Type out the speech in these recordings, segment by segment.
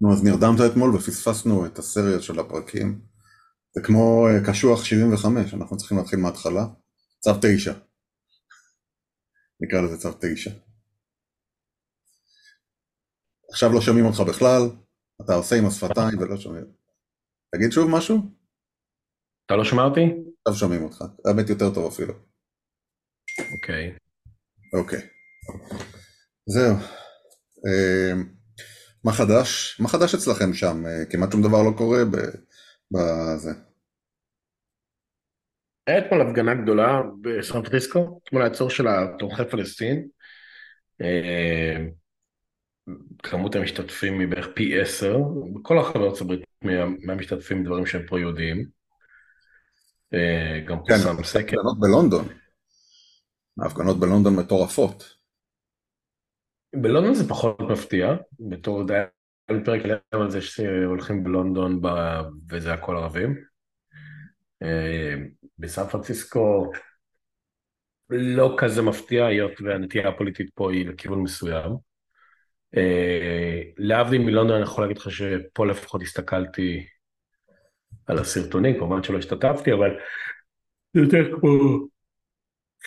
נו, אז נרדמת אתמול ופספסנו את הסריה של הפרקים. זה כמו אה, קשוח 75, אנחנו צריכים להתחיל מההתחלה. צו 9. נקרא לזה צו 9. עכשיו לא שומעים אותך בכלל, אתה עושה עם השפתיים ולא שומעים. תגיד שוב משהו? אתה לא שומע אותי? עכשיו שומעים אותך, האמת יותר טוב אפילו. אוקיי. אוקיי. זהו. מה חדש? מה חדש אצלכם שם? אה, כמעט שום דבר לא קורה בזה. היה אתמול הפגנה גדולה בסן פריסקו, אתמול העצור של התומכי פלסטין. אה, כמות המשתתפים היא בערך פי עשר, בכל הרחבי ארצות הברית מהמשתתפים דברים שהם פה יהודיים. אה, גם כן, פורסם סקר. הפגנות בלונדון. ההפגנות בלונדון מטורפות. בלונדון זה פחות מפתיע, בתור די... היה לי פרק עליהם על זה שהולכים בלונדון וזה הכל ערבים. אה, בסן פרנסיסקו לא כזה מפתיע, היות והנטייה הפוליטית פה היא לכיוון מסוים. אה, להבדיל מלונדון אני יכול להגיד לך שפה לפחות הסתכלתי על הסרטונים, כמובן שלא השתתפתי, אבל זה יותר כמו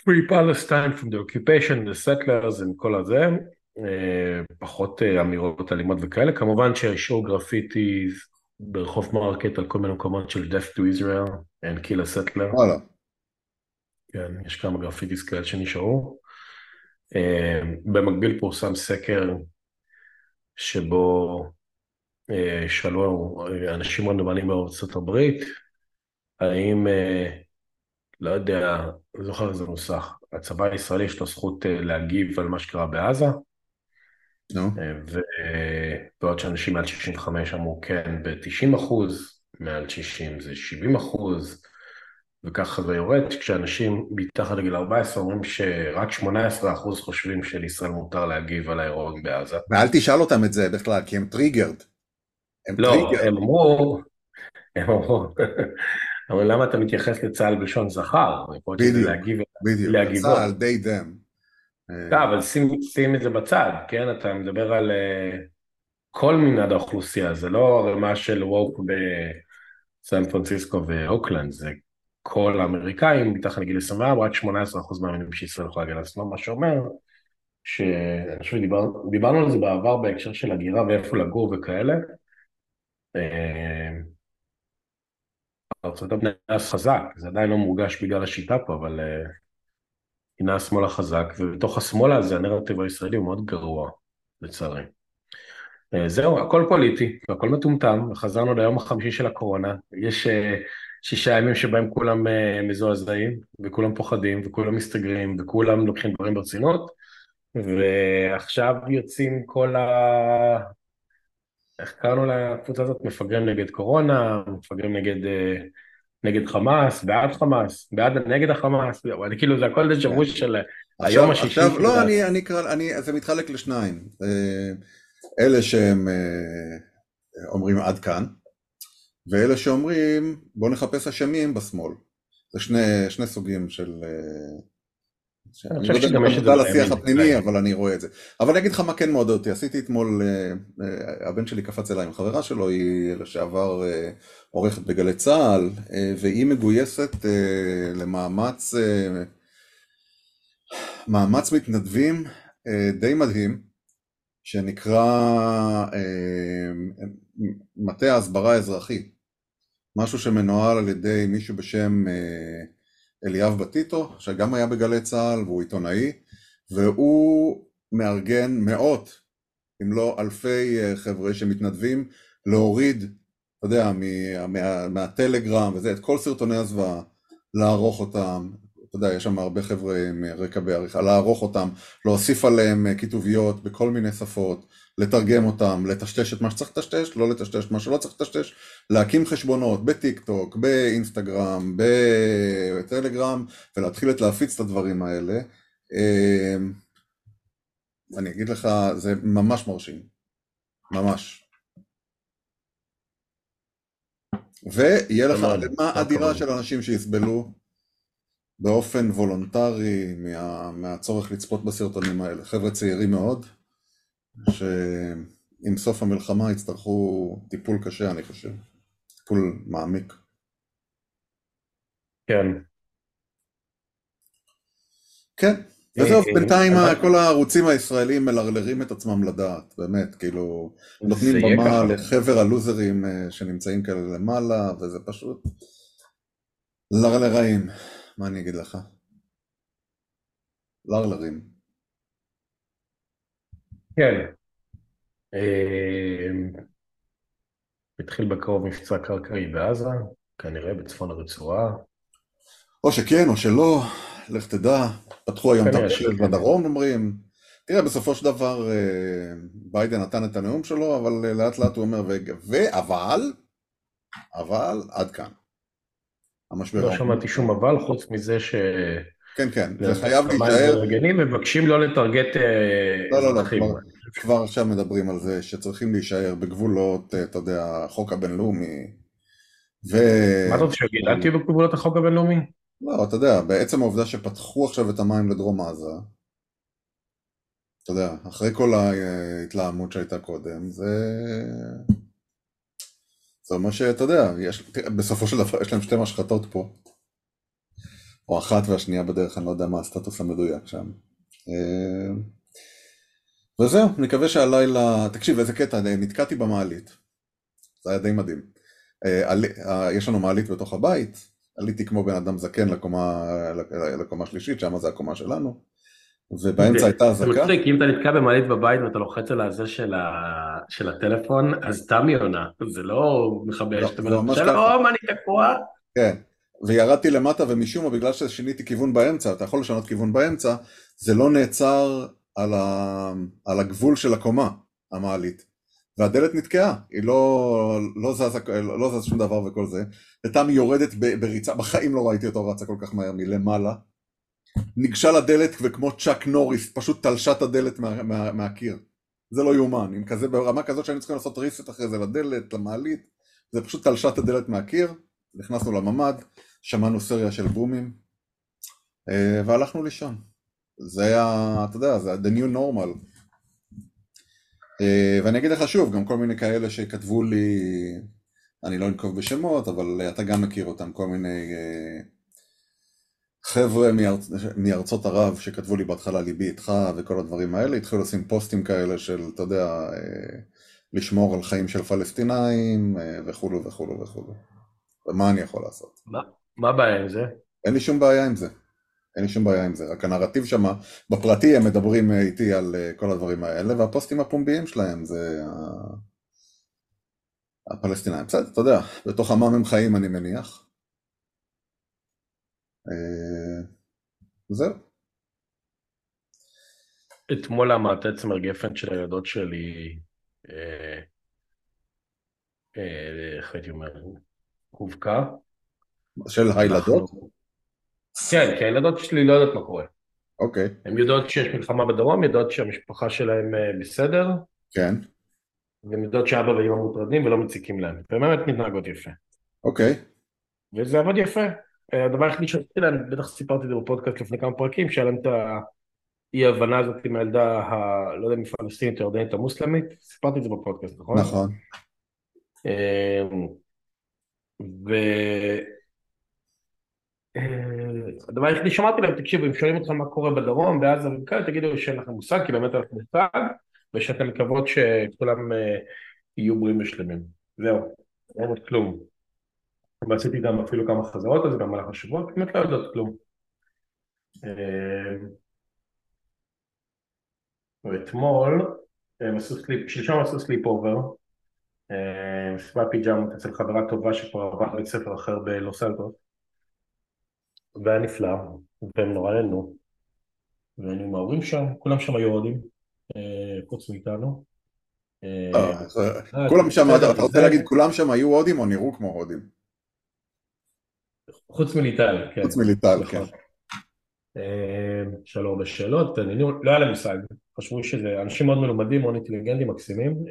Free Palestine from the occupation, the settlers, עם כל הזה, פחות אה, אמירות אלימות וכאלה, כמובן שהשאירו גרפיטי ברחוב מרקט על כל מיני מקומות של death to Israel and kill a settler. וואלה. כן, יש כמה גרפיטיס כאלה שנשארו. אה, במקביל פורסם סקר שבו שאלו אנשים רנדומליים בארצות הברית, האם, לא יודע, לא זוכר איזה נוסח, הצבא הישראלי יש לו זכות להגיב על מה שקרה בעזה, נו. ובעוד שאנשים מעל 65 אמרו כן ב-90 אחוז, מעל 60 זה 70 אחוז, וככה זה יורד, כשאנשים מתחת לגיל 14 אומרים שרק 18 אחוז חושבים שלישראל מותר להגיב על האירועים בעזה. ואל תשאל אותם את זה בכלל, כי הם טריגרד. הם לא, טריגרד. הם אמרו, הם אמרו, אבל למה אתה מתייחס לצה"ל בלשון זכר? בדיוק, בדיוק, צה"ל, they them. לא, אבל שים, את זה בצד, כן? אתה מדבר על uh, כל מנעד האוכלוסייה, זה לא הרמה של woke בסן פרנסיסקו ואוקלנד, זה כל האמריקאים מתחת לגיל 24, רק 18% מהמינים שישראל יכולה להגיד לעצמם, מה שאומר שאני חושב שדיברנו על זה בעבר בהקשר של הגירה ואיפה לגור וכאלה. אה, ארצות הברית חזק, זה עדיין לא מורגש בגלל השיטה פה, אבל הנה השמאל החזק, ובתוך השמאל הזה הנרטיב הישראלי הוא מאוד גרוע, לצערי. אה, זהו, הכל פוליטי, והכל מטומטם, וחזרנו ליום החמישי של הקורונה. יש אה, שישה ימים שבהם כולם אה, מזועזעים, וכולם פוחדים, וכולם מסתגרים, וכולם לוקחים דברים ברצינות, ועכשיו יוצאים כל ה... איך קראנו לקבוצה הזאת? מפגרים נגד קורונה, מפגרים נגד... נגד חמאס, בעד חמאס, בעד, נגד החמאס, אני כאילו זה הכל דז'ה וו של היום השישי. עכשיו, לא, אני, אני אקרא, אני, זה מתחלק לשניים. אה, אלה שהם אה, אומרים עד כאן, ואלה שאומרים בואו נחפש אשמים בשמאל. זה שני, שני סוגים של... אני חושב שגם יש את זה לשיח הפנימי, אבל אני רואה את זה. אבל אני אגיד לך מה כן מעודד אותי, עשיתי אתמול, אה, אה, הבן שלי קפץ אליי עם חברה שלו, היא לשעבר אה, עורכת בגלי צה"ל, והיא מגויסת למאמץ מאמץ מתנדבים די מדהים, שנקרא מטה ההסברה האזרחי, משהו שמנוהל על ידי מישהו בשם אליאב בטיטו, שגם היה בגלי צה"ל והוא עיתונאי, והוא מארגן מאות, אם לא אלפי אה, חבר'ה שמתנדבים להוריד, אתה יודע, מה, מה, מהטלגרם וזה, את כל סרטוני הזוועה, לערוך אותם, אתה יודע, יש שם הרבה חבר'ה עם רקע בעריכה, לערוך אותם, להוסיף עליהם אה, כיתוביות בכל מיני שפות, לתרגם אותם, לטשטש את מה שצריך לטשטש, לא לטשטש את מה שלא צריך לטשטש, להקים חשבונות בטיק טוק, באינסטגרם, בטלגרם, ולהתחיל להפיץ את הדברים האלה. אמ, אני אגיד לך, זה ממש מרשים, ממש. ויהיה לך ערימה אדירה של אנשים שיסבלו באופן וולונטרי מה, מהצורך לצפות בסרטונים האלה. חבר'ה צעירים מאוד, עם סוף המלחמה יצטרכו טיפול קשה, אני חושב. טיפול מעמיק. כן. כן, וזהו, אה, בינתיים כל הערוצים הישראלים מלרלרים את עצמם לדעת, באמת, כאילו, נותנים במה. לחבר הלוזרים אה, שנמצאים כאלה למעלה, וזה פשוט לרלראים, מה אני אגיד לך? לרלרים. כן. אה, התחיל בקרוב מבצע קרקעי בעזה, כנראה בצפון הרצועה. או שכן או שלא, לך תדע, פתחו היום תרגיל שכן. בדרום אומרים, תראה בסופו של דבר אה, ביידן נתן את הנאום שלו, אבל אה, לאט לאט הוא אומר, "ו- ואבל, אבל עד כאן. המשבר. לא שמעתי שום אבל, חוץ מזה ש... כן כן, זה חייב להישאר, מארגנים ומבקשים לא לטרגט לא לא לא. כבר- עכשיו מדברים על זה שצריכים להישאר בגבולות, אה, אתה יודע, החוק הבינלאומי, ו... מה אתה רוצה שיגיד? אל תהיו בגבולות החוק הבינלאומי? לא, אתה יודע, בעצם העובדה שפתחו עכשיו את המים לדרום עזה, אתה יודע, אחרי כל ההתלהמות שהייתה קודם, זה... זה אומר שאתה יודע, יש, בסופו של דבר יש להם שתי משחטות פה, או אחת והשנייה בדרך, אני לא יודע מה הסטטוס המדויק שם. וזהו, נקווה שהלילה, תקשיב, איזה קטע, נתקעתי במעלית, זה היה די מדהים. אה, אה, יש לנו מעלית בתוך הבית, עליתי כמו בן אדם זקן לקומה, לקומה שלישית, שם זה הקומה שלנו, ובאמצע הייתה זה אזעקה. מצחיק, אם אתה נתקע במעלית בבית ואתה לוחץ על הזה של ה- של הטלפון, אז תמי עונה, זה לא מכבי לא, אש, אתה זה אומר, שלום, אני תקוע. כן, וירדתי למטה ומשום מה בגלל ששיניתי כיוון באמצע, אתה יכול לשנות כיוון באמצע, זה לא נעצר על, ה... על הגבול של הקומה, המעלית. והדלת נתקעה, היא לא, לא, זזה, לא זז שום דבר וכל זה. ותמי יורדת בריצה, בחיים לא ראיתי אותו רצה כל כך מהר מלמעלה. ניגשה לדלת וכמו צ'אק נוריס, פשוט תלשה את הדלת מה, מה, מהקיר. זה לא יאומן, עם כזה, ברמה כזאת שהיינו צריכים לעשות ריסט אחרי זה לדלת, למעלית. זה פשוט תלשה את הדלת מהקיר, נכנסנו לממ"ד, שמענו סריה של בומים, אה, והלכנו לישון. זה היה, אתה יודע, זה ה- the new normal. אה, ואני אגיד לך שוב, גם כל מיני כאלה שכתבו לי, אני לא אנקוב בשמות, אבל אתה גם מכיר אותם, כל מיני אה, חבר'ה מארצ... מארצות ערב שכתבו לי בהתחלה ליבי איתך וכל הדברים האלה, התחילו לשים פוסטים כאלה של, אתה יודע, אה, לשמור על חיים של פלסטינאים וכולו וכולו וכולו. ומה אני יכול לעשות? מה הבעיה עם זה? אין לי שום בעיה עם זה. אין לי שום בעיה עם זה, רק הנרטיב שם, בפרטי הם מדברים אה, איתי על אה, כל הדברים האלה, והפוסטים הפומביים שלהם זה הפלסטינאים. בסדר, אתה יודע, בתוך עמם הם חיים אני מניח. אה, זהו. אתמול המעטה צמר גפן של הילדות שלי, איך הייתי אומר, הובקע. של הילדות? כן, כי הילדות שלי לא יודעות מה קורה. אוקיי, הן יודעות שיש מלחמה בדרום, יודעות שהמשפחה שלהם אה, בסדר, כן, והן יודעות שאבא ואמא מוטרדים ולא מציקים להם. והן באמת מתנהגות יפה. אוקיי, וזה עבד יפה. אה, הדבר היחידי שעשיתי להם, בטח סיפרתי את זה בפודקאסט לפני כמה פרקים, שהיה להם את האי הבנה הזאת עם הילדה, ה... לא יודע אם פלסטינית או ירדנית או מוסלמית, סיפרתי את זה בפודקאסט, נכון? נכון. אה, ו... אה, הדבר היחידי שאמרתי להם, תקשיבו, אם שואלים אתכם מה קורה בדרום, בעזה ובכאלה, תגידו שאין לכם מושג, כי באמת אין לכם מושג, ושאתם מקוות שכולם אה, יהיו בריאים ושלמים. זהו, אין עוד כלום. ועשיתי גם אפילו כמה חזרות על זה במהלך השבוע, באמת לא יודעות כלום. אה, ואתמול, שלשום עשו sleepover, מסיבת פיג'מות אצל חברה טובה שכבר עברה בית ספר אחר בלוס אלטוס, והיה נפלא, והם נורא נהנו, והיינו עם ההורים שם, כולם שם היו הודים, אה, חוץ מאיתנו. אה, אה, כולם שם, אתה רוצה להגיד כולם שם היו הודים או נראו כמו הודים? חוץ מליטל, כן. חוץ מליטל, נכון. כן. שאלו הרבה שאלות, לא היה להם מושג, חשבו שזה אנשים מאוד מלומדים, מאוד אינטליגנטים, מקסימים,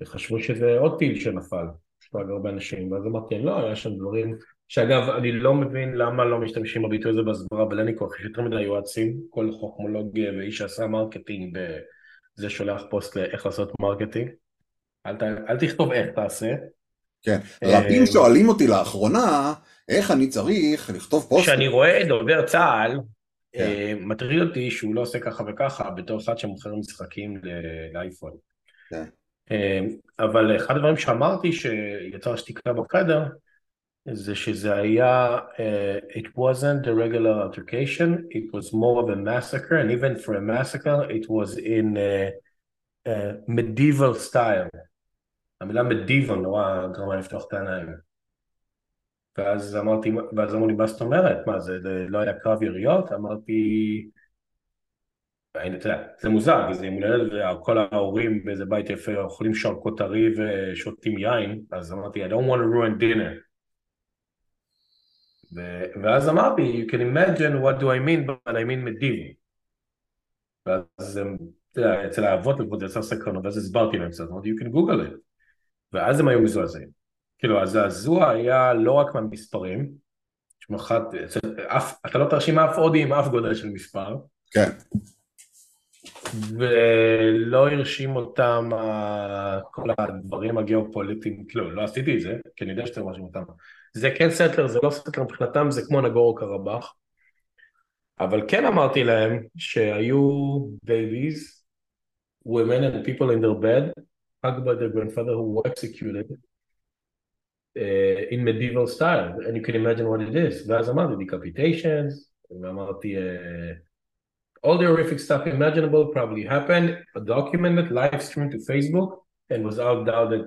וחשבו שזה עוד טיל שנפל, יש לו הרבה אנשים, ואז אמרתי, לא, היה שם דברים, שאגב, אני לא מבין למה לא משתמשים בביטוי הזה בהסברה בלניקו, אחרי שיותר מדי יועצים, כל חוכמולוג ואיש שעשה marketing זה שולח פוסט לאיך לעשות marketing. אל, ת, אל תכתוב איך תעשה. כן, רבים שואלים אותי לאחרונה, איך אני צריך לכתוב פוסט. כשאני רואה דובר צה"ל, כן. מטריד אותי שהוא לא עושה ככה וככה בתור אחד שמוכר משחקים לאייפון. כן. אבל אחד הדברים שאמרתי שיצר שתיקה בחדר, זה שזה היה, uh, it wasn't a regular altercation, it was more of a massacre, and even for a massacre it was in uh, uh, medieval style. המילה medieval נורא גרמה לפתוח את העיניים. ואז אמרתי, ואז אמרו לי, מה זאת אומרת? מה, זה, זה לא היה קרב יריות? אמרתי, אתה יודע, זה מוזר, זה יום הולדת וכל ההורים באיזה בית יפה אוכלים שרקות טרי ושותים יין, אז אמרתי, I don't want to ruin dinner. ואז אמרתי, you can imagine what do I mean, but I mean medieval. ואז אתה יודע, אצל האבות לפחות זה יצר סקרנות, ואז הסברתי להם קצת, אמרתי, you can google it. ואז הם היו מזועזעים. כאילו, הזעזוע היה לא רק מהמספרים, שמחת, אתה לא תרשים אף הודי עם אף גודל של מספר. כן. ולא הרשים אותם כל הדברים הגיאופוליטיים, כאילו, לא עשיתי את זה, כי אני יודע שאתם מרשים אותם. זה כן סטלר, זה לא סטלר מבחינתם, זה כמו נגורו קרבאח. אבל כן אמרתי להם שהיו babies, women and people in their bed, hugged by their grandfather who were executed uh, in medieval style, and you can imagine what it is. ואז אמרתי decapitations, ואמרתי uh, all the horrific stuff imaginable probably happened, documented, live streamed to Facebook, and was out doubted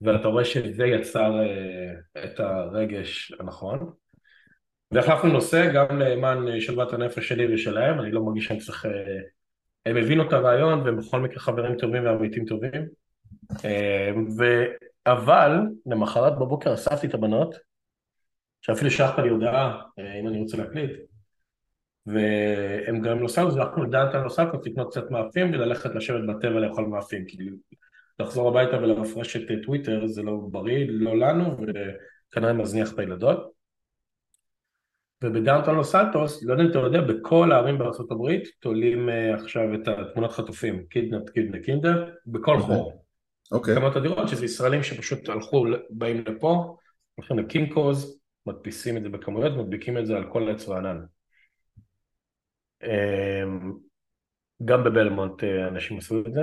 ואתה רואה שזה יצר uh, את הרגש הנכון. והחלפנו נושא גם למען שלוות הנפש שלי ושלהם, אני לא מרגיש שאני צריך... Uh, הם הבינו את הרעיון והם בכל מקרה חברים טובים ועמיתים טובים. Uh, ו... אבל למחרת בבוקר אספתי את הבנות, שאפילו שלחת לי הודעה אם אני רוצה להקליט, והם גם נוסענו, אז הלכנו לדעת נוסקות לקנות קצת מאפים וללכת לשבת בטבע לאכול מאפים, כי לחזור הביתה ולרפרש את טוויטר זה לא בריא, לא לנו, וכנראה מזניח את הילדות. ובדאונטון לוס סלטוס, לא יודע אם אתה יודע, בכל הערים הברית תולים uh, עכשיו את התמונות חטופים, קידנפ קידנפ קינדר, בכל okay. חור. אוקיי. כמות הדירות שזה ישראלים שפשוט הלכו, באים לפה, הולכים לקינקוז, מדפיסים את זה בכמויות, מדביקים את זה על כל עץ רענן. אמ, גם בבלמונט אה, אנשים עשו את זה.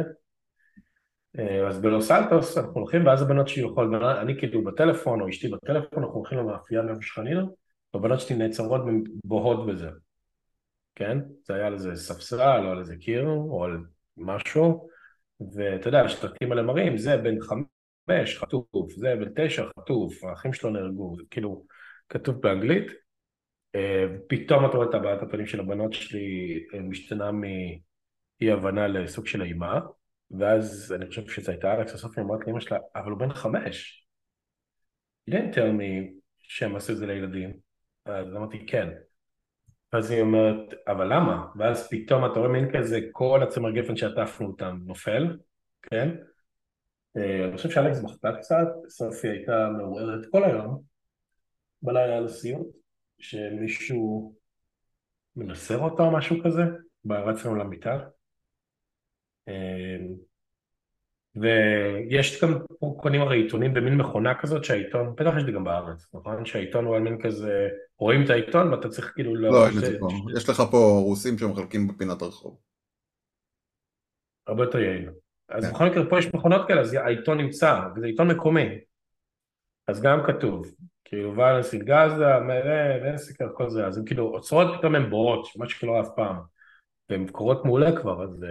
אה, אז בלוס אלטוס אנחנו הולכים ואז הבנות שלי יכולות, אני כאילו בטלפון או אשתי בטלפון, אנחנו הולכים למאפייה מאיפה שחנינו, והבנות שלי נעצרות ובוהות בזה, כן? זה היה על איזה ספסל או על איזה קיר או על משהו, ואתה יודע, השלטים האלה מראים, זה בן חמש חטוף, זה בן תשע חטוף, האחים שלו נהרגו, כאילו כתוב באנגלית, אה, פתאום אתה רואה את הבעת הפנים של הבנות שלי אה, משתנה מאי הבנה לסוג של אימה, ואז אני חושב שזה הייתה אלכס, היא אמרת לאמא שלה, אבל הוא בן חמש. You didn't tell me שהם עשו את זה לילדים. אז אמרתי, כן. אז היא אומרת, אבל למה? ואז פתאום אתה רואה מין כזה, כל הצמר גפן שעטפנו אותם נופל, כן? אה, אני חושב שאלכס בכתה קצת, סופי הייתה מעוררת כל היום, בלילה לסיום. שמישהו מנסר אותו או משהו כזה, רץ לנו למיטה. אמ, ויש גם, קונים הרי עיתונים במין מכונה כזאת שהעיתון, בטח יש לי גם בארץ, נכון? שהעיתון הוא על מין כזה, רואים את העיתון ואתה צריך כאילו... לא, יש, זה, פה. יש לך פה רוסים שמחלקים בפינת הרחוב. הרבה יותר יעיל. אז כן. בכל מקרה פה יש מכונות כאלה, אז העיתון נמצא, וזה עיתון מקומי. אז גם כתוב, כאילו ואלנסים גאזה, ונסיקר, כל זה, אז הם כאילו עוצרות פתאום הן בורות, מה שכאילו אף פעם, והן קורות מעולה כבר, אז,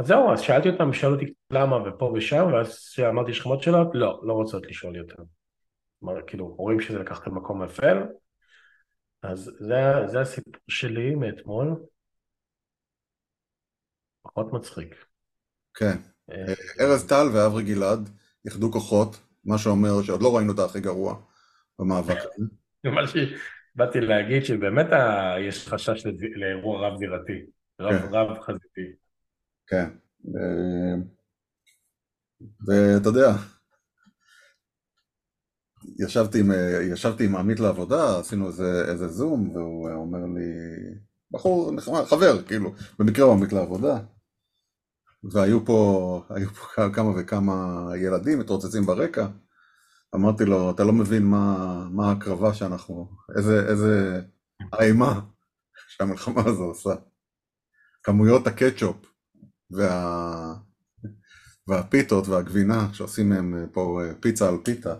אז זהו, אז שאלתי אותם, שאלו אותי למה ופה ושם, ואז שאמרתי יש לכם עוד שאלות? לא, לא רוצות לשאול יותר. כלומר, כאילו, רואים שזה לקח את המקום אפל, אז זה, זה הסיפור שלי מאתמול, פחות מצחיק. כן, אה, ארז טל ואברי גלעד איחדו כוחות, מה שאומר שעוד לא ראינו את הכי גרוע. במאבק הזה. מה שבאתי להגיד שבאמת יש חשש לאירוע רב זירתי, רב כן. כן, ואתה יודע, ישבתי עם, ישבתי עם עמית לעבודה, עשינו איזה, איזה זום, והוא אומר לי, בחור נחמד, חבר, כאילו, במקרה הוא עמית לעבודה. והיו פה, היו פה כמה וכמה ילדים מתרוצצים ברקע. אמרתי לו, אתה לא מבין מה, מה ההקרבה שאנחנו, איזה, איזה אימה שהמלחמה הזו עושה. כמויות הקטשופ וה... והפיתות והגבינה שעושים מהם פה פיצה על פיתה.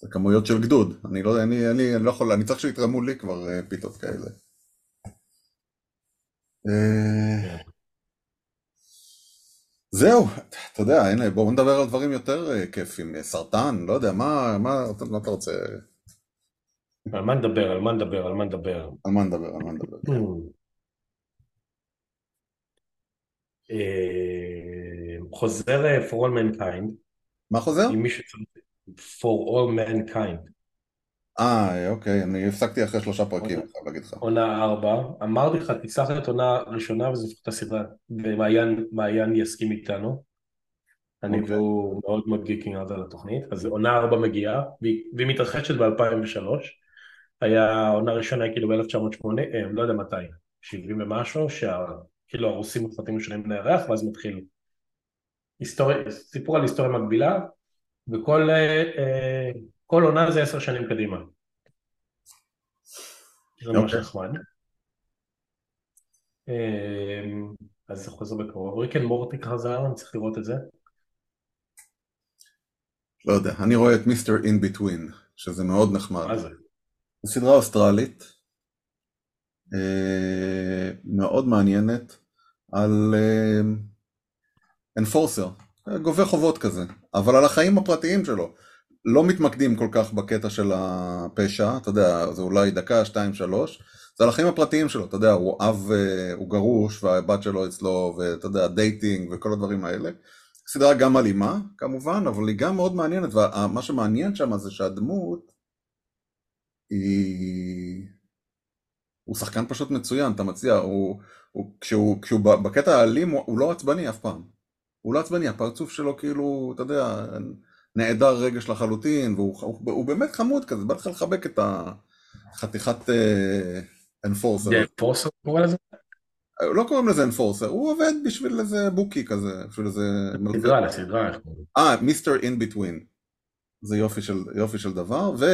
זה כמויות של גדוד. אני לא, אני, אני, אני לא יכול, אני צריך שיתרמו לי כבר פיתות כאלה. אה, זהו, אתה יודע, הנה, בואו נדבר על דברים יותר אה, כיפים, סרטן, לא יודע, מה, מה, מה אתה רוצה? על מה נדבר, על מה נדבר, על מה נדבר. על מה נדבר, על מה נדבר. כן. אה, חוזר For All Mankind. מה חוזר? For All Mankind. אה, אוקיי, אני הפסקתי אחרי שלושה פרקים, אני חייב להגיד לך. עונה ארבע, אמרתי לך, תצלח את עונה ראשונה וזה את הסדרה, ומעיין יסכים איתנו. אני אוקיי. והוא מאוד מאוד גיקינג על התוכנית, אז עונה ארבע מגיעה, והיא מתרחשת ב-2003, היה עונה ראשונה כאילו ב-1980, אה, לא יודע מתי, 70 ומשהו, שכאילו הרוסים מפרטים ראשונים לירח, ואז מתחיל היסטוריה, סיפור על היסטוריה מקבילה, וכל אה, אה, כל עונה זה עשר שנים קדימה. זה ממש אוקיי. נחמד. אמ, אז זה חוזר בקרוב. Rick and Morty חזר, אני צריך לראות את זה. לא יודע, אני רואה את Mr Inbetween, שזה מאוד נחמד. מה זה? זו סדרה אוסטרלית, אה, מאוד מעניינת, על enforcer, אה, גובה חובות כזה, אבל על החיים הפרטיים שלו. לא מתמקדים כל כך בקטע של הפשע, אתה יודע, זה אולי דקה, שתיים, שלוש, זה על החיים הפרטיים שלו, אתה יודע, הוא אב, אה, הוא גרוש והבת שלו אצלו, ואתה יודע, dating וכל הדברים האלה. סדרה גם אלימה, כמובן, אבל היא גם מאוד מעניינת, ומה שמעניין שם זה שהדמות היא... הוא שחקן פשוט מצוין, אתה מציע, הוא, הוא, כשהוא, כשהוא בקטע האלים הוא, הוא לא עצבני אף פעם. הוא לא עצבני, הפרצוף שלו כאילו, אתה יודע, נעדר רגש לחלוטין, והוא הוא, הוא באמת חמוד כזה, בא לך לחבק את החתיכת אנפורסר. זה אנפורסר קורא לזה? לא קוראים לזה אנפורסר, הוא עובד בשביל איזה בוקי כזה, בשביל איזה... סדרה לסדרה. אה, מיסטר אין ביטווין. זה יופי של, יופי של דבר, ו...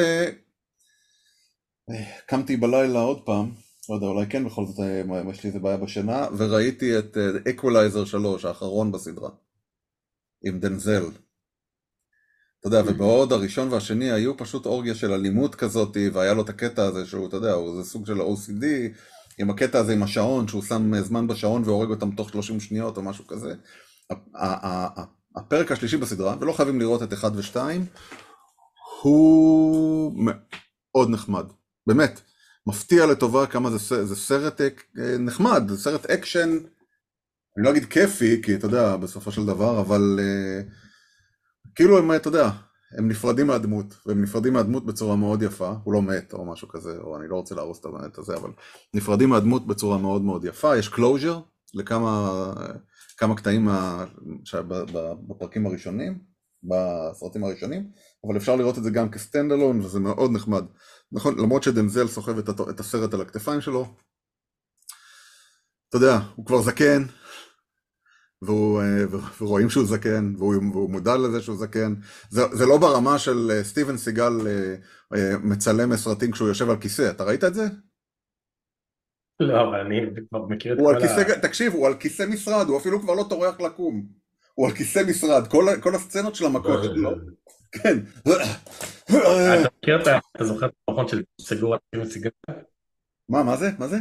קמתי בלילה עוד פעם, לא יודע, אולי כן בכל זאת אה, יש לי איזה בעיה בשינה, וראיתי את אקוולייזר אה, 3, האחרון בסדרה, עם דנזל. אתה יודע, ובעוד הראשון והשני היו פשוט אורגיה של אלימות כזאת, והיה לו את הקטע הזה שהוא, אתה יודע, זה סוג של OCD, עם הקטע הזה עם השעון, שהוא שם זמן בשעון והורג אותם תוך 30 שניות או משהו כזה. הפרק השלישי בסדרה, ולא חייבים לראות את 1 ו-2, הוא מאוד נחמד, באמת. מפתיע לטובה כמה זה, זה סרט אה, נחמד, זה סרט אקשן, אני לא אגיד כיפי, כי אתה יודע, בסופו של דבר, אבל... אה, כאילו הם, אתה יודע, הם נפרדים מהדמות, והם נפרדים מהדמות בצורה מאוד יפה, הוא לא מת או משהו כזה, או אני לא רוצה להרוס את הזה, אבל נפרדים מהדמות בצורה מאוד מאוד יפה, יש closure לכמה כמה קטעים מה, בפרקים הראשונים, בסרטים הראשונים, אבל אפשר לראות את זה גם כסטנד אלון, וזה מאוד נחמד. נכון, למרות שדנזל סוחב את הסרט על הכתפיים שלו, אתה יודע, הוא כבר זקן, והוא, אה, ורואים שהוא זקן, והוא, והוא מודע לזה שהוא זקן. זה, זה לא ברמה של אה, סטיבן סיגל אה, מצלם סרטים כשהוא יושב על כיסא, אתה ראית את זה? לא, אבל אני כבר מכיר את כל כיסא, ה... תקשיב, הוא על כיסא משרד, הוא אפילו כבר לא טורח לקום. הוא על כיסא משרד, כל, כל הסצנות של המכות שלו. כן. אתה מכיר את ה... אתה זוכר את המכון של סגור על סיגל? מה, מה זה? מה זה?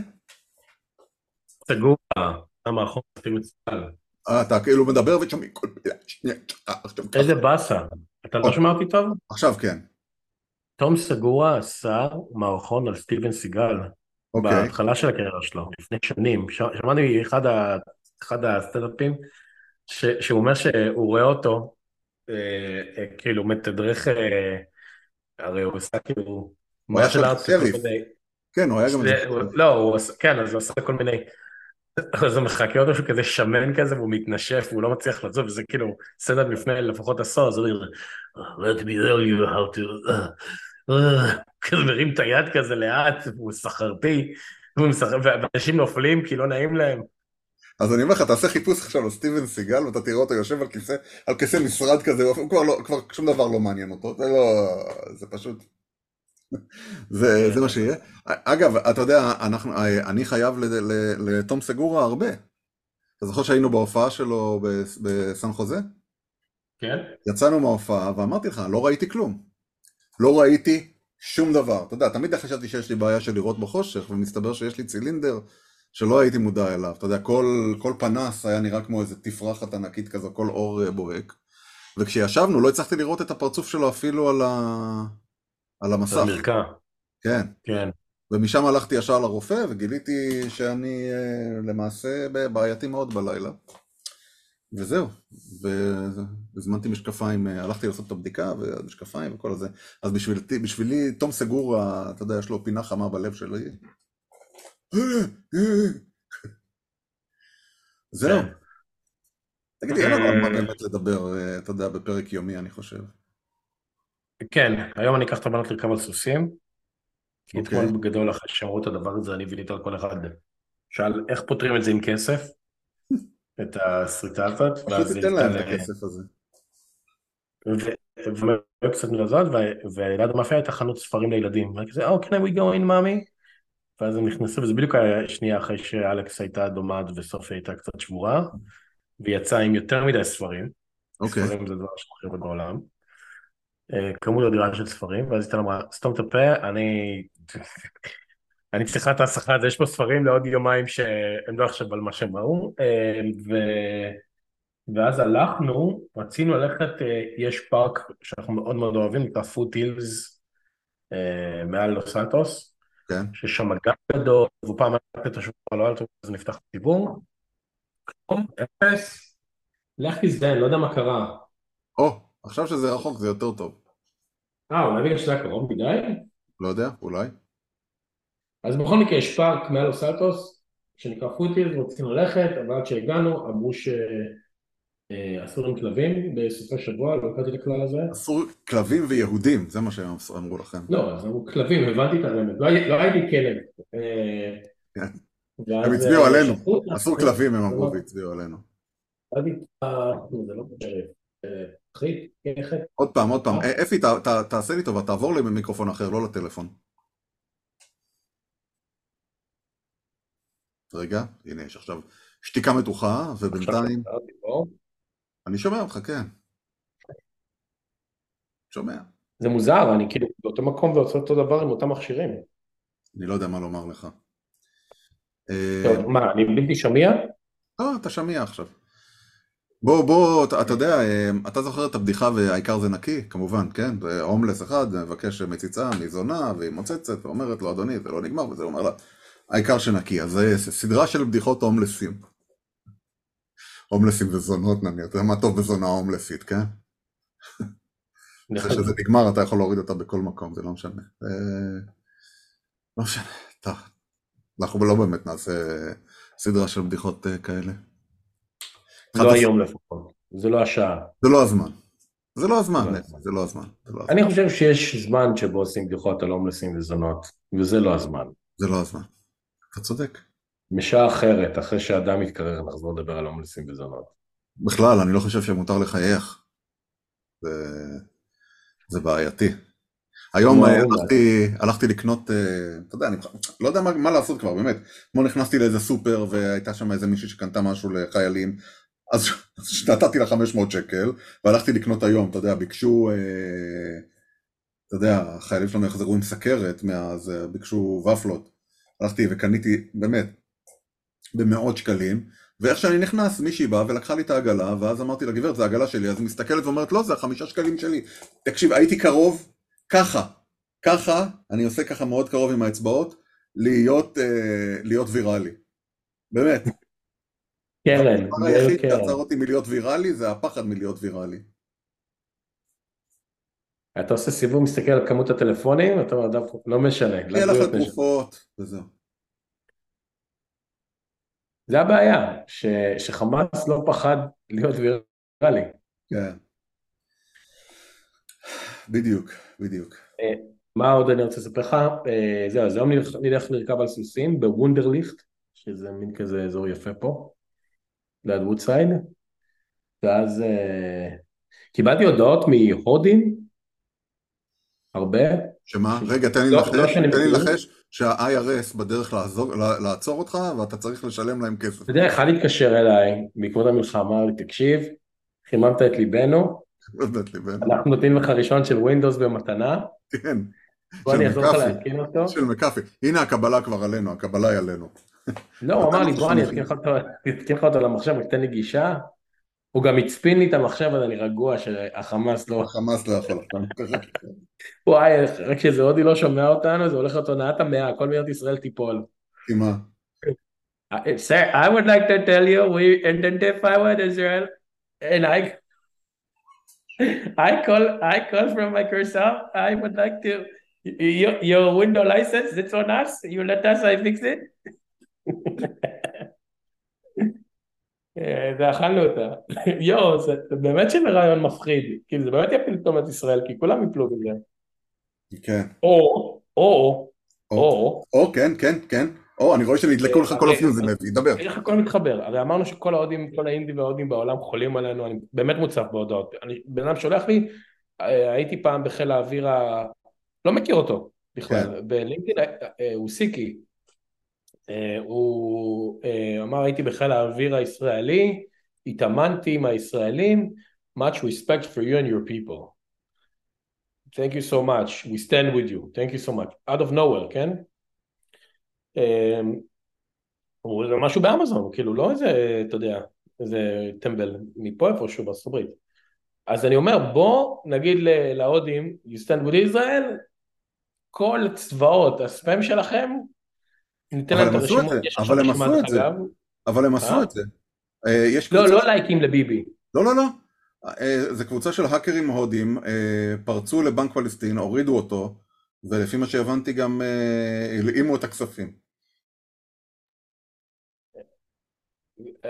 סגור, המערכון של סיגל. אתה כאילו מדבר ושומעים כל מילה, איזה באסה, אתה לא שומע אותי טוב? עכשיו כן. תום סגורה עשה מערכון על סטיבן סיגל, אוקיי. בהתחלה של הקריירה שלו, לפני שנים, שמעתי אחד הסטנדאפים, שהוא אומר שהוא רואה אותו, אה, אה, כאילו מתדרך, אה, הרי הוא עשה כאילו, הוא היה שם סריף, כן הוא היה גם, לא, כן, אז הוא עשה כל מיני אז הוא מחכה אותו שהוא כזה שמן כזה והוא מתנשף והוא לא מצליח לזוז וזה כאילו סטנדאפ לפני לפחות עשור אז הוא אומר let me tell you how to כזה מרים את היד כזה לאט והוא סחרתי ואנשים נופלים כי לא נעים להם. אז אני אומר לך, תעשה חיפוש עכשיו על סטיבן סיגל, ואתה תראה אותו יושב על כיסא, על כיסא משרד כזה, הוא כבר, לא, כבר שום דבר לא מעניין אותו, זה לא, זה פשוט, זה, זה מה שיהיה. אגב, אתה יודע, אנחנו, אני חייב לתום סגורה הרבה. אתה זוכר שהיינו בהופעה שלו בסן חוזה? כן. יצאנו מההופעה, ואמרתי לך, לא ראיתי כלום. לא ראיתי שום דבר. אתה יודע, תמיד חשבתי שיש לי בעיה של לראות בחושך, ומסתבר שיש לי צילינדר שלא הייתי מודע אליו. אתה יודע, כל, כל פנס היה נראה כמו איזה תפרחת ענקית כזו, כל אור אה, בוהק. וכשישבנו לא הצלחתי לראות את הפרצוף שלו אפילו על, ה... על המסך. המרקע. כן. כן. ומשם הלכתי ישר לרופא וגיליתי שאני אה, למעשה בעייתי מאוד בלילה. וזהו, והזמנתי משקפיים, אה, הלכתי לעשות את הבדיקה ומשקפיים וכל הזה. אז בשבילי, בשבילי תום סגור, אתה יודע, יש לו פינה חמה בלב שלי. זהו. כן. תגידי, אין לנו על מה באמת לדבר, אה, אתה יודע, בפרק יומי, אני חושב. כן, היום אני אקח את הבנות לרכב על סוסים, כי אתמול אוקיי. בגדול אחרי את הדבר הזה, אני ויליתי על כל אחד. שאל איך פותרים את זה עם כסף, את הסריטה הזאת, פשוט תיתן להם את הכסף הזה. והיו קצת מלזות, וליד המאפייה הייתה חנות ספרים לילדים, ואני כזה, Oh, can we go in, mommy? ואז הם נכנסו, וזה בדיוק היה שנייה אחרי שאלכס הייתה דומעת וסופי הייתה קצת שבורה, והיא יצאה עם יותר מדי ספרים. אוקיי. ספרים זה דבר שהכי הרבה בעולם. אה, כמות אדירה של ספרים, ואז היא אמרה, סתום את הפה, אני... אני צריכה את ההסחה הזה, יש פה ספרים לעוד יומיים שהם לא עכשיו על מה שהם ראו, אה, ו... ואז הלכנו, רצינו ללכת, אה, יש פארק שאנחנו מאוד מאוד אוהבים, נקרא פוט הילס מעל לוס סנטוס, כן. ששם גם גדול, והוא פעם היה את לא היה טוב, אז נפתח ציבור. אפס, לך תזדהן, לא יודע מה קרה. או, עכשיו שזה רחוק זה יותר טוב. אה, אולי בגלל שזה היה קרוב מדי? לא יודע, אולי. אז בכל מקרה יש פארק מעל אוסלטוס, שנקרא פוטיל, רוצים ללכת, אבל עד שהגענו אמרו שאסור אה, עם כלבים בסופי שבוע, לא הכרתי את הכלל הזה. אסור כלבים ויהודים, זה מה שהם אמרו לכם. לא, אז אמרו כלבים, הבנתי את הרמז, לא, לא הייתי כלב. אה, כן. הם הצביעו עלינו, אסור כלבים הם אמרו והצביעו עלינו. לא עוד פעם, עוד פעם. אפי, תעשה לי טובה, תעבור לי במיקרופון אחר, לא לטלפון. רגע, הנה יש עכשיו שתיקה מתוחה, ובינתיים... אני שומע אותך, כן. שומע. זה מוזר, אני כאילו באותו מקום ועושה אותו דבר עם אותם מכשירים. אני לא יודע מה לומר לך. טוב, מה, אני בלתי שמיע? לא, אתה שמיע עכשיו. בוא, בוא, אתה, אתה יודע, אה, אתה זוכר את הבדיחה והעיקר זה נקי, כמובן, כן? הומלס אחד מבקש מציצה מזונה והיא מוצצת ואומרת לו, אדוני, זה לא נגמר, וזה אומר לה, העיקר שנקי. אז זה סדרה של בדיחות הומלסים. הומלסים וזונות נניח, אתה יודע מה טוב בזונה הומלסית, כן? אחרי שזה נגמר אתה יכול להוריד אותה בכל מקום, זה לא משנה. אה, לא משנה, טוב. אנחנו לא באמת נעשה סדרה של בדיחות אה, כאלה. לא היום לפחות, זה לא השעה. זה לא הזמן. זה לא הזמן, זה לא הזמן. אני חושב שיש זמן שבו עושים בדיחות על הומלסים וזונות, וזה לא הזמן. זה לא הזמן. אתה צודק. משעה אחרת, אחרי שאדם יתקרר, נחזור לדבר על הומלסים וזונות. בכלל, אני לא חושב שמותר לחייך. זה, זה בעייתי. היום הלכתי, הלכתי לקנות, אה, אתה יודע, אני לא יודע מה, מה לעשות כבר, באמת. אתמול נכנסתי לאיזה סופר והייתה שם איזה מישהי שקנתה משהו לחיילים, אז נתתי לה 500 שקל, והלכתי לקנות היום, אתה יודע, ביקשו, אה, אתה יודע, החיילים שלנו יחזרו עם סכרת, ביקשו ופלות. הלכתי וקניתי, באמת, במאות שקלים, ואיך שאני נכנס, מישהי באה ולקחה לי את העגלה, ואז אמרתי לה, גברת, זה העגלה שלי, אז היא מסתכלת ואומרת, לא, זה החמישה שקלים שלי. תקשיב, הייתי קרוב, ככה, ככה, אני עושה ככה מאוד קרוב עם האצבעות, להיות, אה, להיות ויראלי. באמת. קרן. הדבר היחיד שעצר אותי מלהיות ויראלי זה הפחד מלהיות ויראלי. אתה עושה סיבוב, מסתכל על כמות הטלפונים, אתה אומר, לא משנה. יהיה לך תרופות, וזהו. זה הבעיה, ש, שחמאס לא פחד להיות ויראלי. כן. בדיוק, בדיוק. אה, מה עוד אני רוצה לספר לך? אה, זהו, אז היום נלך לרכב על סוסים בוונדרליכט, שזה מין כזה אזור יפה פה. ליד וודסייד, ואז אה, קיבלתי הודעות מהודים, הרבה. שמה? רגע, תן לי לא- לנחש, לא תן לי. לנחש שה-IRS בדרך לעזור- לעצור אותך ואתה צריך לשלם להם כסף. אתה יודע, אחד התקשר אליי בעקבות המלחמה, אמר לי, תקשיב, חיממת את ליבנו, באמת לי, באמת. אנחנו נותנים לך ראשון של ווינדוס במתנה, כן. בוא אני אעזור לך. להתקין אותו. של מקאפי. הנה הקבלה כבר עלינו, הקבלה היא עלינו. לא, הוא אמר לי, אתה בוא אני לא אתקין לך אותו למחשב, תן לי גישה. הוא גם הצפין לי את המחשב, אז אני רגוע שהחמאס לא... החמאס לא יכול עכשיו. וואי, רק כשזה הודי לא שומע אותנו, זה הולך להיות הונאת המאה, כל מדינת ישראל תיפול. כי מה? Uh, Sir, I would like to tell you we identify with Israel, and I, I call, I call from Microsoft. I would like to your, your window license. It's on us. You let us. I fix it. אה, ואכלנו אותה. יואו, זה באמת שזה רעיון מפחיד. כאילו, זה באמת יפיל פתאום את ישראל, כי כולם יפלו בזה. כן. או, או, או, או, כן, כן, כן. או, אני רואה שנדלקו לך כל אה, הפיוזים, לוי, דבר. איך הכל מתחבר? הרי אמרנו שכל ההודים, כל האינדים וההודים בעולם חולים עלינו, אני באמת מוצף בהודעות. בן אדם שולח לי, אה, הייתי פעם בחיל האוויר ה... לא מכיר אותו בכלל, בלינקדאין אה, אה, הוא סיקי. אה, הוא אה, אמר הייתי בחיל האוויר הישראלי, התאמנתי עם הישראלים, much respect for you and your people. Thank you so much, we stand with you, thank you so much. out of nowhere, כן? אה, הוא זה משהו באמזון, כאילו לא איזה, אתה יודע, איזה טמבל מפה איפשהו בארצות הברית. אז אני אומר, בוא נגיד להודים, you stand with Israel, כל צבאות הספאם שלכם, ניתן אבל להם את הם עשו את הרשימות, זה, יש אבל עכשיו הם עשו את זה. אגב. אבל הם עשו אה? את זה. אה, יש לא. לא לייקים לביבי. לא, לא, לא. אה, זו קבוצה של האקרים הודים, אה, פרצו לבנק פלסטין, הורידו אותו, ולפי מה שהבנתי גם אה, הלאימו את הכספים.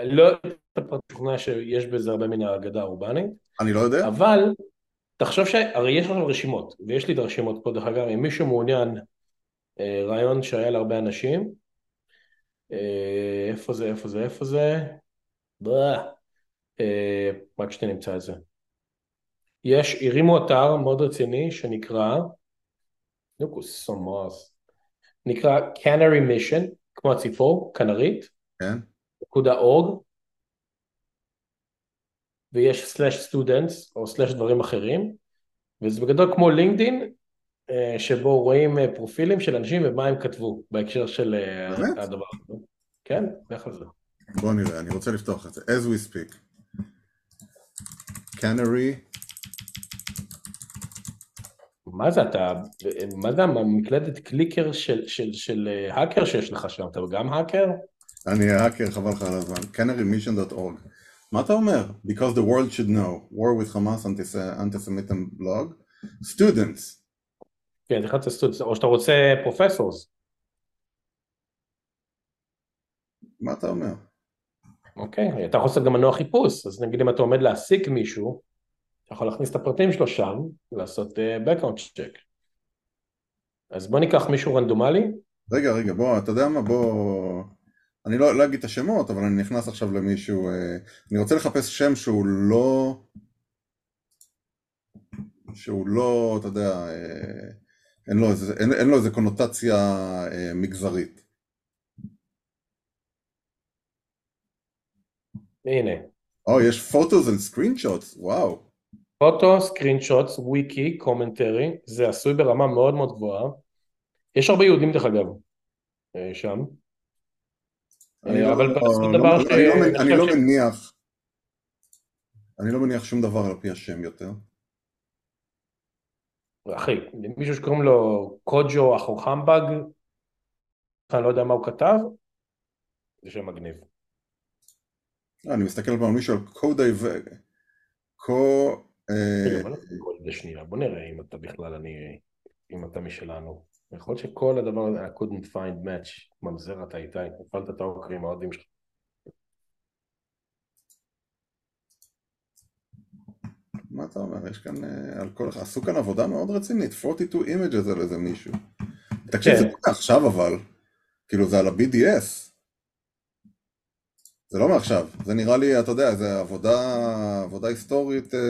לא משוכנע שיש בזה הרבה מן האגדה האורבנית, אני לא יודע. אבל תחשוב ש... הרי יש לנו רשימות, ויש לי את הרשימות פה דרך אגב, אם מישהו מעוניין, אה, רעיון שהיה להרבה אנשים, אה, איפה זה, איפה זה, איפה זה. אה, רק שנייה נמצא את זה. יש, הרימו אתר מאוד רציני שנקרא, נוקוס סומוס, נקרא Canary Mission, כמו הציפור, כנרית, כן. נקודה אורג, ויש סלאש סטודנטס או סלאש דברים אחרים, וזה בגדול כמו לינקדין, אה, שבו רואים אה, פרופילים של אנשים ומה הם כתבו בהקשר של אה, באמת? הדבר הזה. כן, לך על זה. בוא נראה, אני רוצה לפתוח את זה. as we speak. Canary, מה זה אתה, מה זה המקלדת קליקר של, של, של אה, האקר שיש לך שם, אתה גם האקר? אני האקר, חבל לך על הזמן. canarymission.org. מה אתה אומר? Because the world should know. War with Hamas anti-Semitism blog. Students. כן, תחילת הסטודנט, או שאתה רוצה professors, מה אתה אומר? אוקיי, אתה יכול לעשות גם מנוע חיפוש, אז נגיד אם אתה עומד להעסיק מישהו, אתה יכול להכניס את הפרטים שלו שם, ולעשות אה, background check. אז בוא ניקח מישהו רנדומלי, רגע, רגע, בוא, אתה יודע מה, בוא... אני לא, לא אגיד את השמות, אבל אני נכנס עכשיו למישהו... אה, אני רוצה לחפש שם שהוא לא... שהוא לא, אתה יודע, אה, אין לו איזה, אין, אין לו איזה קונוטציה אה, מגזרית. הנה, או, יש photos and screenshots, וואו. photo, screenshots, wiki, commentary, זה עשוי ברמה מאוד מאוד גבוהה. יש הרבה יהודים דרך אגב, אה, שם. אני אה, אבל בסופו של דבר אני ש- לא אני לא מניח, אני לא מניח שום דבר על פי השם יותר. אחי, מישהו שקוראים לו קוג'ו אחוחמבג, אני לא יודע מה הוא כתב, זה שם מגניב. אה, אני מסתכל פעם על מישהו על קודאי ו... קו... אה, שנייה, בוא נראה אם אתה בכלל, אני, אם אתה משלנו. יכול להיות שכל הדבר הזה, I couldn't find match, ממזר אתה איתי, הפעלת את האוקרים האוהדים שלך. מה אתה אומר? יש כאן, אה, על כל... עשו כאן עבודה מאוד רצינית, 42 images על איזה מישהו. תקשיב, כן. זה לא עכשיו אבל, כאילו זה על ה-BDS. זה לא מעכשיו, זה נראה לי, אתה יודע, זה עבודה, עבודה היסטורית. אה,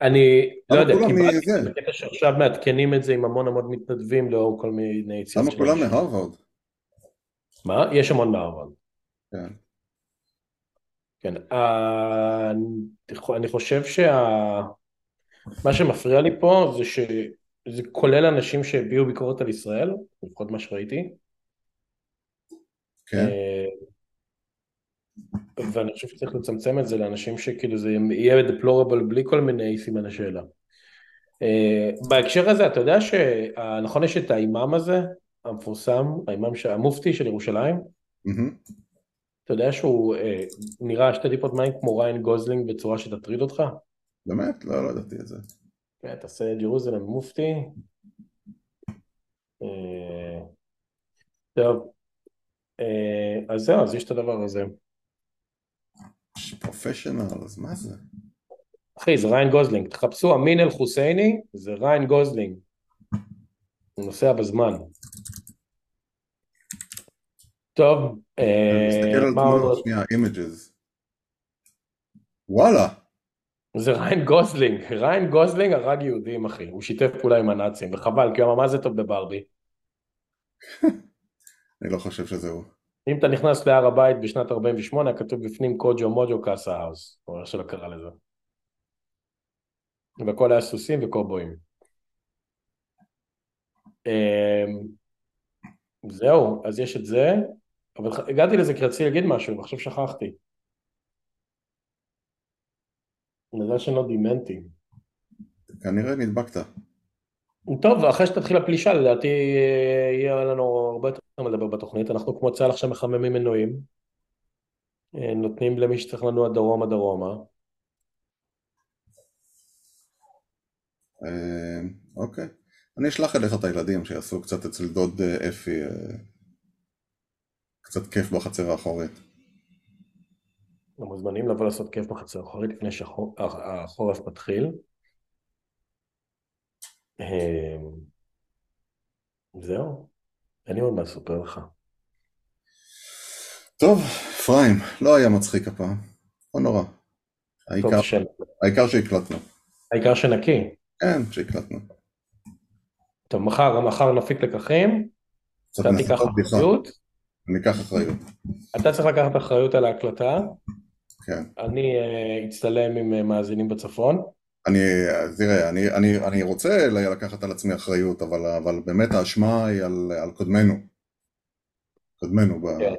אני לא יודע, קיבלתי? בקטע שעכשיו מעדכנים את זה עם המון המון מתנדבים לאור כל מיני יציאות למה כולם. מהרווארד? מה? יש המון מהרווארד. כן. כן. אה, אני חושב שה... מה שמפריע לי פה זה שזה כולל אנשים שהביעו ביקורת על ישראל, לפחות מה שראיתי. כן. אה, ואני חושב שצריך לצמצם את זה לאנשים שכאילו זה יהיה deplorable בלי כל מיני סימני שאלה. אה, בהקשר הזה אתה יודע שנכון יש את האימאם הזה המפורסם, האימאם המופתי של ירושלים, מהמם. אתה יודע שהוא אה, נראה שתי טיפות מים כמו ריין גוזלינג בצורה שתטריד אותך? באמת? לא, לא ידעתי את זה. כן, תעשה Jerusalem mufti. אה, טוב, אה, אז זהו, אז יש את הדבר הזה. professional, אז מה זה? אחי, זה ריין גוזלינג. תחפשו אמין אל חוסייני, זה ריין גוזלינג. הוא נוסע בזמן. טוב, אה, מסתכל על? תמונות, שנייה, images. וואלה, זה ריין גוזלינג. ריין גוזלינג הרג יהודים, אחי. הוא שיתף פעולה עם הנאצים, וחבל, כי הוא אמר, מה זה טוב בברבי? אני לא חושב שזה הוא. אם אתה נכנס להר הבית בשנת 48, כתוב בפנים קוג'ו מוג'ו קאסה האוס, או איך שלא קרא לזה. והכל היה סוסים וקובויים. אמ, זהו, אז יש את זה, אבל הגעתי לזה כי רציתי להגיד משהו, ועכשיו שכחתי. מזל שלא דימנתי. כנראה נדבקת. טוב, אחרי שתתחיל הפלישה, לדעתי אה, יהיה לנו הרבה יותר לדבר בתוכנית. אנחנו כמו צה"ל עכשיו מחממים מנועים. אה, נותנים למי שצריך לנוע דרומה דרומה. אה, אוקיי. אני אשלח אליך את הילדים שיעשו קצת אצל דוד אפי. קצת כיף בחצר האחורית. הם מוזמנים לבוא לעשות כיף בחצר האחורית לפני שהחורף מתחיל. אה, זהו, אין לי עוד מה לספר לך. טוב, אפרים, לא היה מצחיק הפעם. לא נורא. העיקר, של... העיקר שהקלטנו. העיקר שנקי. כן, שהקלטנו. טוב, מחר, מחר נפיק לקחים, קצת נסחוב בדיחה. אני אקח אחריות. אתה צריך לקחת אחריות על ההקלטה, כן. אני אה, אצטלם עם אה, מאזינים בצפון. אני, אז תראה, אני, אני, אני רוצה לקחת על עצמי אחריות, אבל, אבל באמת האשמה היא על, על קודמנו. קודמנו, ב, כן.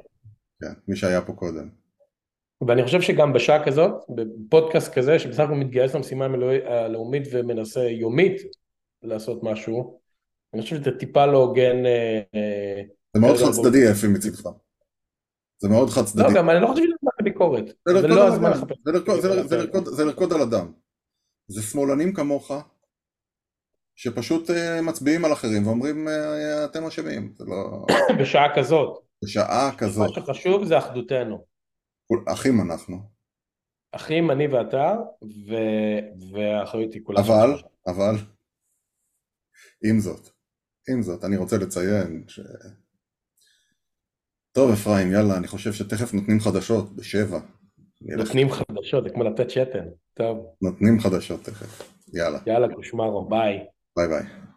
כן, מי שהיה פה קודם. ואני חושב שגם בשעה כזאת, בפודקאסט כזה, שבסך הכל מתגייס למשימה הלאומית ומנסה יומית לעשות משהו, אני חושב שזה טיפה לא הוגן. אה, אה, זה מאוד חד צדדי אפי מצידך. זה מאוד חד צדדי. לא, גם אני לא חושב שזה זמן לביקורת. זה לרקוד לא על אדם. זה שמאלנים כמוך, שפשוט אה, מצביעים על אחרים ואומרים אה, אתם אשמים. זה לא... בשעה כזאת. בשעה מה כזאת, שחשוב זה אחדותנו. אחים אנחנו. אחים, אני ואתה. והאחריות היא כולה אבל. אבל, עם זאת, עם זאת, אני רוצה לציין ש... טוב אפרים, יאללה, אני חושב שתכף נותנים חדשות, בשבע. נותנים חדשות, זה כמו לתת שתן. טוב, נותנים חדשות תכף. יאללה, יאללה, קושמרו, ביי. ביי ביי.